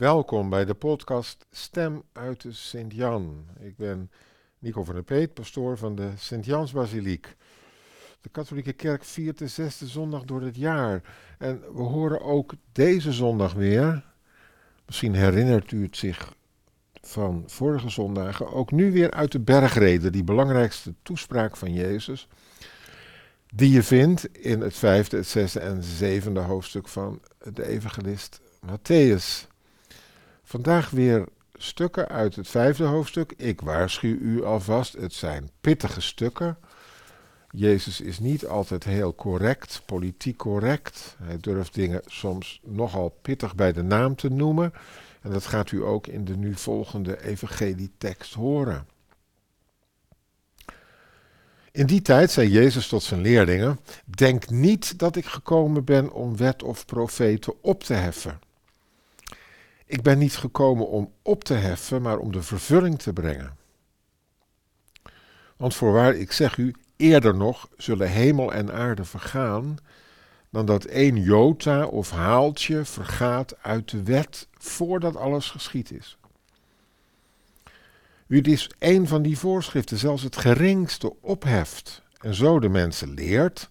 Welkom bij de podcast Stem uit de Sint-Jan. Ik ben Nico van der Peet, pastoor van de Sint-Jans-basiliek. De katholieke kerk viert de zesde zondag door het jaar. En we horen ook deze zondag weer, misschien herinnert u het zich van vorige zondagen, ook nu weer uit de bergreden, die belangrijkste toespraak van Jezus, die je vindt in het vijfde, het zesde en zevende hoofdstuk van de evangelist Matthäus. Vandaag weer stukken uit het vijfde hoofdstuk. Ik waarschuw u alvast, het zijn pittige stukken. Jezus is niet altijd heel correct, politiek correct. Hij durft dingen soms nogal pittig bij de naam te noemen. En dat gaat u ook in de nu volgende evangelietekst horen. In die tijd zei Jezus tot zijn leerlingen: Denk niet dat ik gekomen ben om wet of profeten op te heffen. Ik ben niet gekomen om op te heffen, maar om de vervulling te brengen. Want voorwaar, ik zeg u, eerder nog zullen hemel en aarde vergaan, dan dat één jota of haaltje vergaat uit de wet voordat alles geschied is. Wie dus een van die voorschriften, zelfs het geringste, opheft en zo de mensen leert,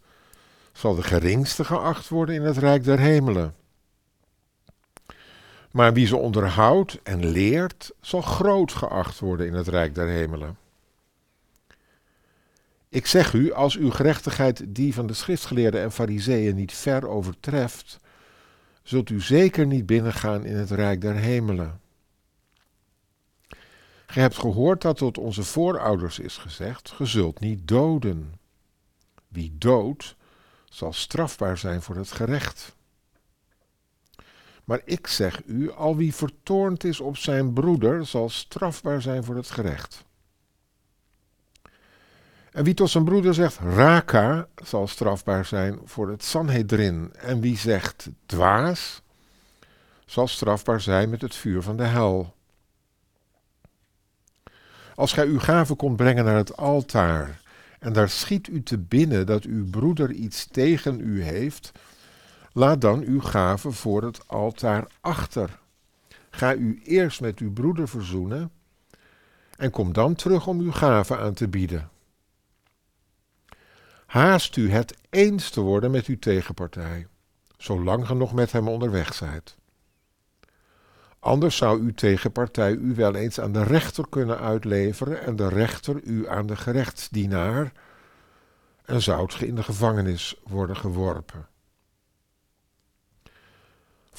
zal de geringste geacht worden in het rijk der hemelen. Maar wie ze onderhoudt en leert, zal groot geacht worden in het rijk der hemelen. Ik zeg u, als uw gerechtigheid die van de schriftgeleerden en fariseeën niet ver overtreft, zult u zeker niet binnengaan in het rijk der hemelen. Ge hebt gehoord dat tot onze voorouders is gezegd: Ge zult niet doden. Wie doodt, zal strafbaar zijn voor het gerecht. Maar ik zeg u, al wie vertoornd is op zijn broeder, zal strafbaar zijn voor het gerecht. En wie tot zijn broeder zegt raka, zal strafbaar zijn voor het Sanhedrin. En wie zegt dwaas, zal strafbaar zijn met het vuur van de hel. Als gij uw gave komt brengen naar het altaar, en daar schiet u te binnen dat uw broeder iets tegen u heeft, laat dan uw gave voor het altaar achter. Ga u eerst met uw broeder verzoenen en kom dan terug om uw gave aan te bieden. Haast u het eens te worden met uw tegenpartij, zolang ge nog met hem onderweg zijt. Anders zou uw tegenpartij u wel eens aan de rechter kunnen uitleveren en de rechter u aan de gerechtsdienaar en zoudt ge in de gevangenis worden geworpen.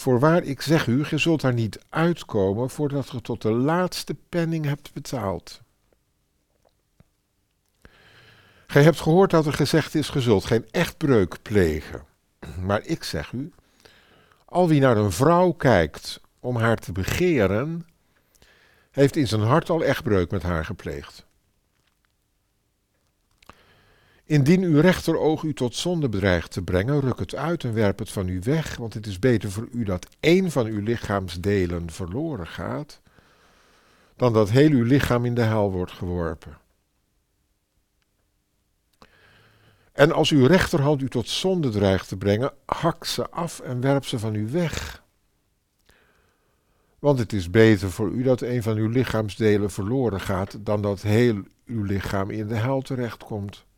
Voorwaar, ik zeg u, ge zult daar niet uitkomen voordat ge tot de laatste penning hebt betaald. Gij hebt gehoord dat er gezegd is, ge zult geen echtbreuk plegen. Maar ik zeg u, al wie naar een vrouw kijkt om haar te begeren, heeft in zijn hart al echtbreuk met haar gepleegd. Indien uw rechteroog u tot zonde bedreigt te brengen, ruk het uit en werp het van u weg, want het is beter voor u dat één van uw lichaamsdelen verloren gaat, dan dat heel uw lichaam in de hel wordt geworpen. En als uw rechterhand u tot zonde dreigt te brengen, hak ze af en werp ze van u weg. Want het is beter voor u dat een van uw lichaamsdelen verloren gaat, dan dat heel uw lichaam in de hel terechtkomt.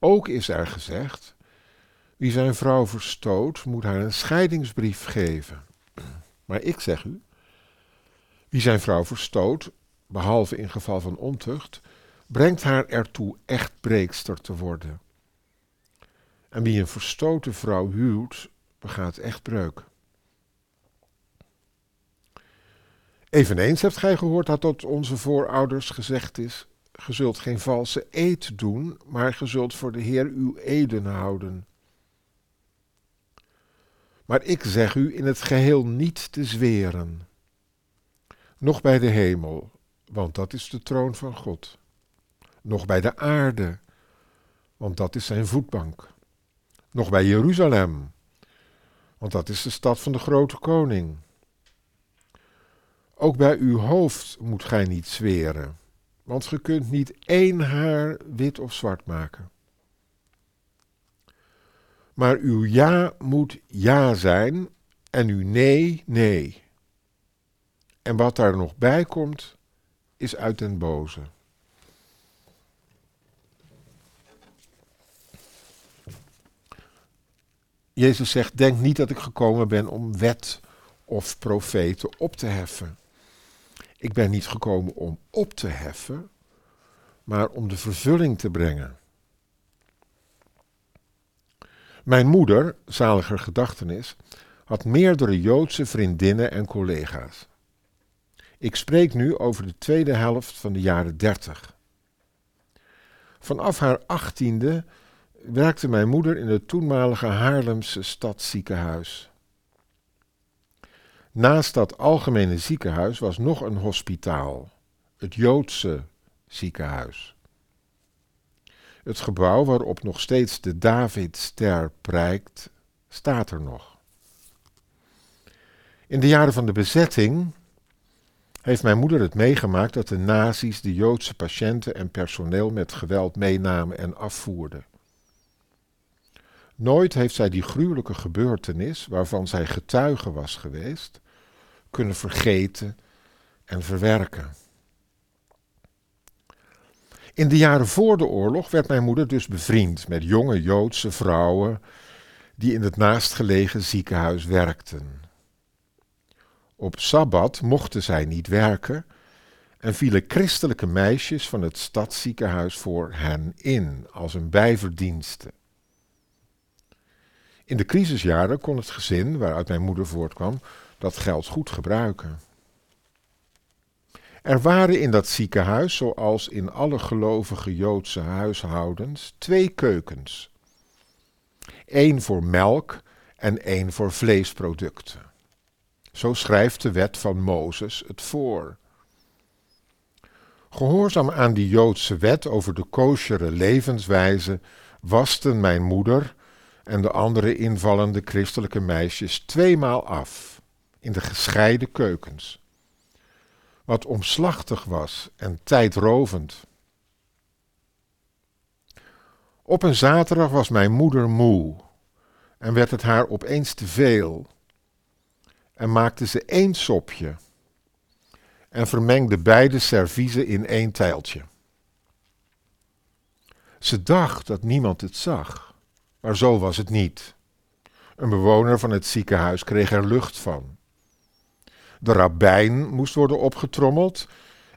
Ook is er gezegd: wie zijn vrouw verstoot, moet haar een scheidingsbrief geven. Maar ik zeg u: wie zijn vrouw verstoot, behalve in geval van ontucht, brengt haar ertoe echt breekster te worden. En wie een verstoten vrouw huwt, begaat echt breuk. Eveneens hebt gij gehoord dat tot onze voorouders gezegd is: Ge zult geen valse eed doen, maar ge zult voor de Heer uw eden houden. Maar ik zeg u in het geheel niet te zweren, nog bij de hemel, want dat is de troon van God nog bij de aarde, want dat is zijn voetbank. Nog bij Jeruzalem, want dat is de stad van de grote koning. Ook bij uw hoofd moet gij niet zweren, want ge kunt niet één haar wit of zwart maken. Maar uw ja moet ja zijn en nu nee, nee. En wat daar nog bij komt, is uit den boze. Jezus zegt: Denk niet dat ik gekomen ben om wet of profeten op te heffen. Ik ben niet gekomen om op te heffen, maar om de vervulling te brengen. Mijn moeder, zaliger gedachtenis, had meerdere Joodse vriendinnen en collega's. Ik spreek nu over de tweede helft van de jaren dertig. Vanaf haar achttiende werkte mijn moeder in het toenmalige Haarlemse stadsziekenhuis. Naast dat algemene ziekenhuis was nog een hospitaal, het Joodse ziekenhuis. Het gebouw waarop nog steeds de Davidster prijkt, staat er nog. In de jaren van de bezetting heeft mijn moeder het meegemaakt dat de nazi's de Joodse patiënten en personeel met geweld meenamen en afvoerden. Nooit heeft zij die gruwelijke gebeurtenis, waarvan zij getuige was geweest, kunnen vergeten en verwerken. In de jaren voor de oorlog werd mijn moeder dus bevriend met jonge Joodse vrouwen die in het naastgelegen ziekenhuis werkten. Op sabbat mochten zij niet werken en vielen christelijke meisjes van het stadsziekenhuis voor hen in als een bijverdienste. In de crisisjaren kon het gezin waaruit mijn moeder voortkwam dat geld goed gebruiken. Er waren in dat ziekenhuis, zoals in alle gelovige Joodse huishoudens, twee keukens. Eén voor melk en één voor vleesproducten. Zo schrijft de wet van Mozes het voor. Gehoorzaam aan die Joodse wet over de koosjere levenswijze wasten mijn moeder en de andere invallende christelijke meisjes tweemaal af in de gescheiden keukens. Wat omslachtig was en tijdrovend. Op een zaterdag was mijn moeder moe en werd het haar opeens te veel en maakte ze één sopje en vermengde beide serviezen in één tijltje. Ze dacht dat niemand het zag, maar zo was het niet. Een bewoner van het ziekenhuis kreeg er lucht van. De rabbijn moest worden opgetrommeld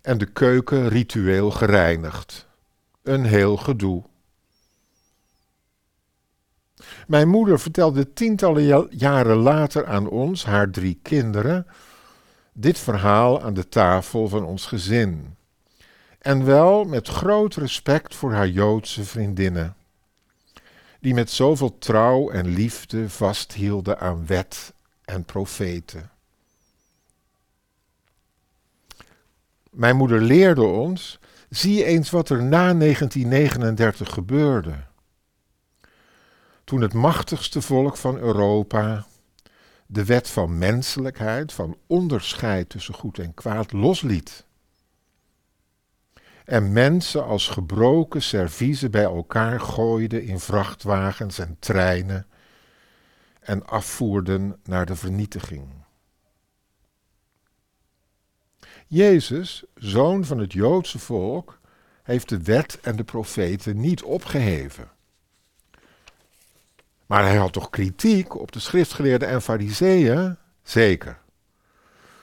en de keuken ritueel gereinigd. Een heel gedoe. Mijn moeder vertelde tientallen jaren later aan ons, haar drie kinderen, dit verhaal aan de tafel van ons gezin. En wel met groot respect voor haar Joodse vriendinnen, die met zoveel trouw en liefde vasthielden aan wet en profeten. Mijn moeder leerde ons: zie eens wat er na 1939 gebeurde toen het machtigste volk van Europa de wet van menselijkheid, van onderscheid tussen goed en kwaad, losliet. En mensen als gebroken serviezen bij elkaar gooiden in vrachtwagens en treinen en afvoerden naar de vernietiging. Jezus, zoon van het Joodse volk, heeft de wet en de profeten niet opgeheven. Maar hij had toch kritiek op de schriftgeleerden en fariseeën? Zeker.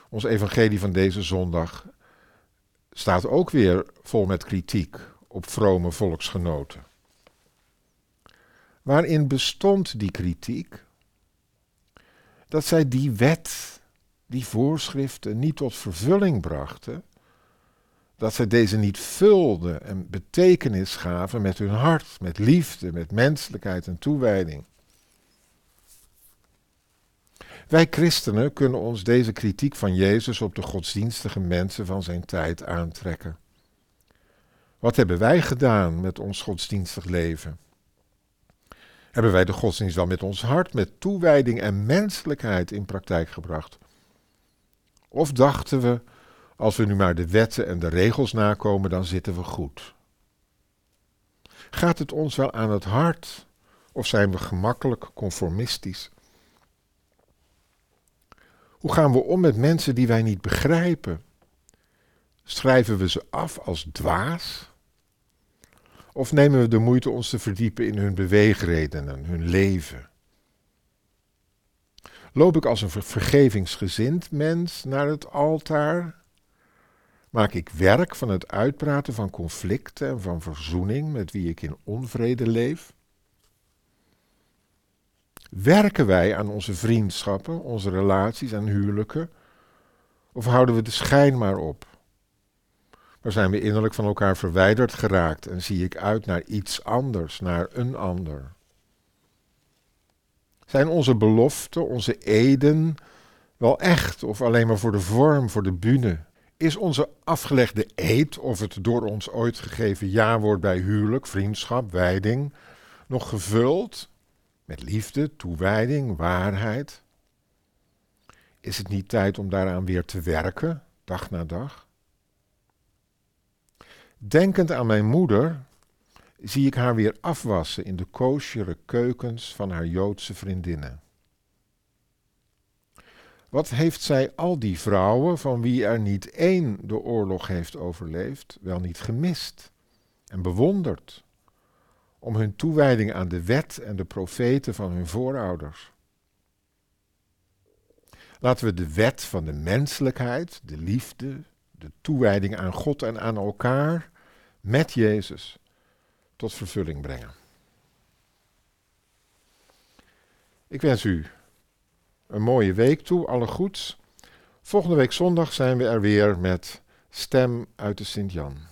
Ons evangelie van deze zondag staat ook weer vol met kritiek op vrome volksgenoten. Waarin bestond die kritiek? Dat zij die wet, die voorschriften niet tot vervulling brachten, dat zij deze niet vulden en betekenis gaven met hun hart, met liefde, met menselijkheid en toewijding. Wij christenen kunnen ons deze kritiek van Jezus op de godsdienstige mensen van zijn tijd aantrekken. Wat hebben wij gedaan met ons godsdienstig leven? Hebben wij de godsdienst wel met ons hart, met toewijding en menselijkheid in praktijk gebracht? Of dachten we, als we nu maar de wetten en de regels nakomen, dan zitten we goed? Gaat het ons wel aan het hart of zijn we gemakkelijk conformistisch? Hoe gaan we om met mensen die wij niet begrijpen? Schrijven we ze af als dwaas? Of nemen we de moeite ons te verdiepen in hun beweegredenen, hun leven? Loop ik als een vergevingsgezind mens naar het altaar? Maak ik werk van het uitpraten van conflicten en van verzoening met wie ik in onvrede leef? Werken wij aan onze vriendschappen, onze relaties en huwelijken? Of houden we de schijn maar op? Maar zijn we innerlijk van elkaar verwijderd geraakt en zie ik uit naar iets anders, naar een ander? Zijn onze beloften, onze eden wel echt of alleen maar voor de vorm, voor de bühne? Is onze afgelegde eed of het door ons ooit gegeven ja-woord bij huwelijk, vriendschap, wijding nog gevuld met liefde, toewijding, waarheid? Is het niet tijd om daaraan weer te werken, dag na dag? Denkend aan mijn moeder, zie ik haar weer afwassen in de koosjere keukens van haar Joodse vriendinnen. Wat heeft zij al die vrouwen, van wie er niet één de oorlog heeft overleefd, wel niet gemist en bewonderd om hun toewijding aan de wet en de profeten van hun voorouders? Laten we de wet van de menselijkheid, de liefde, de toewijding aan God en aan elkaar met Jezus tot vervulling brengen. Ik wens u een mooie week toe, alle goeds. Volgende week zondag zijn we er weer met Stem uit de Sint-Jan.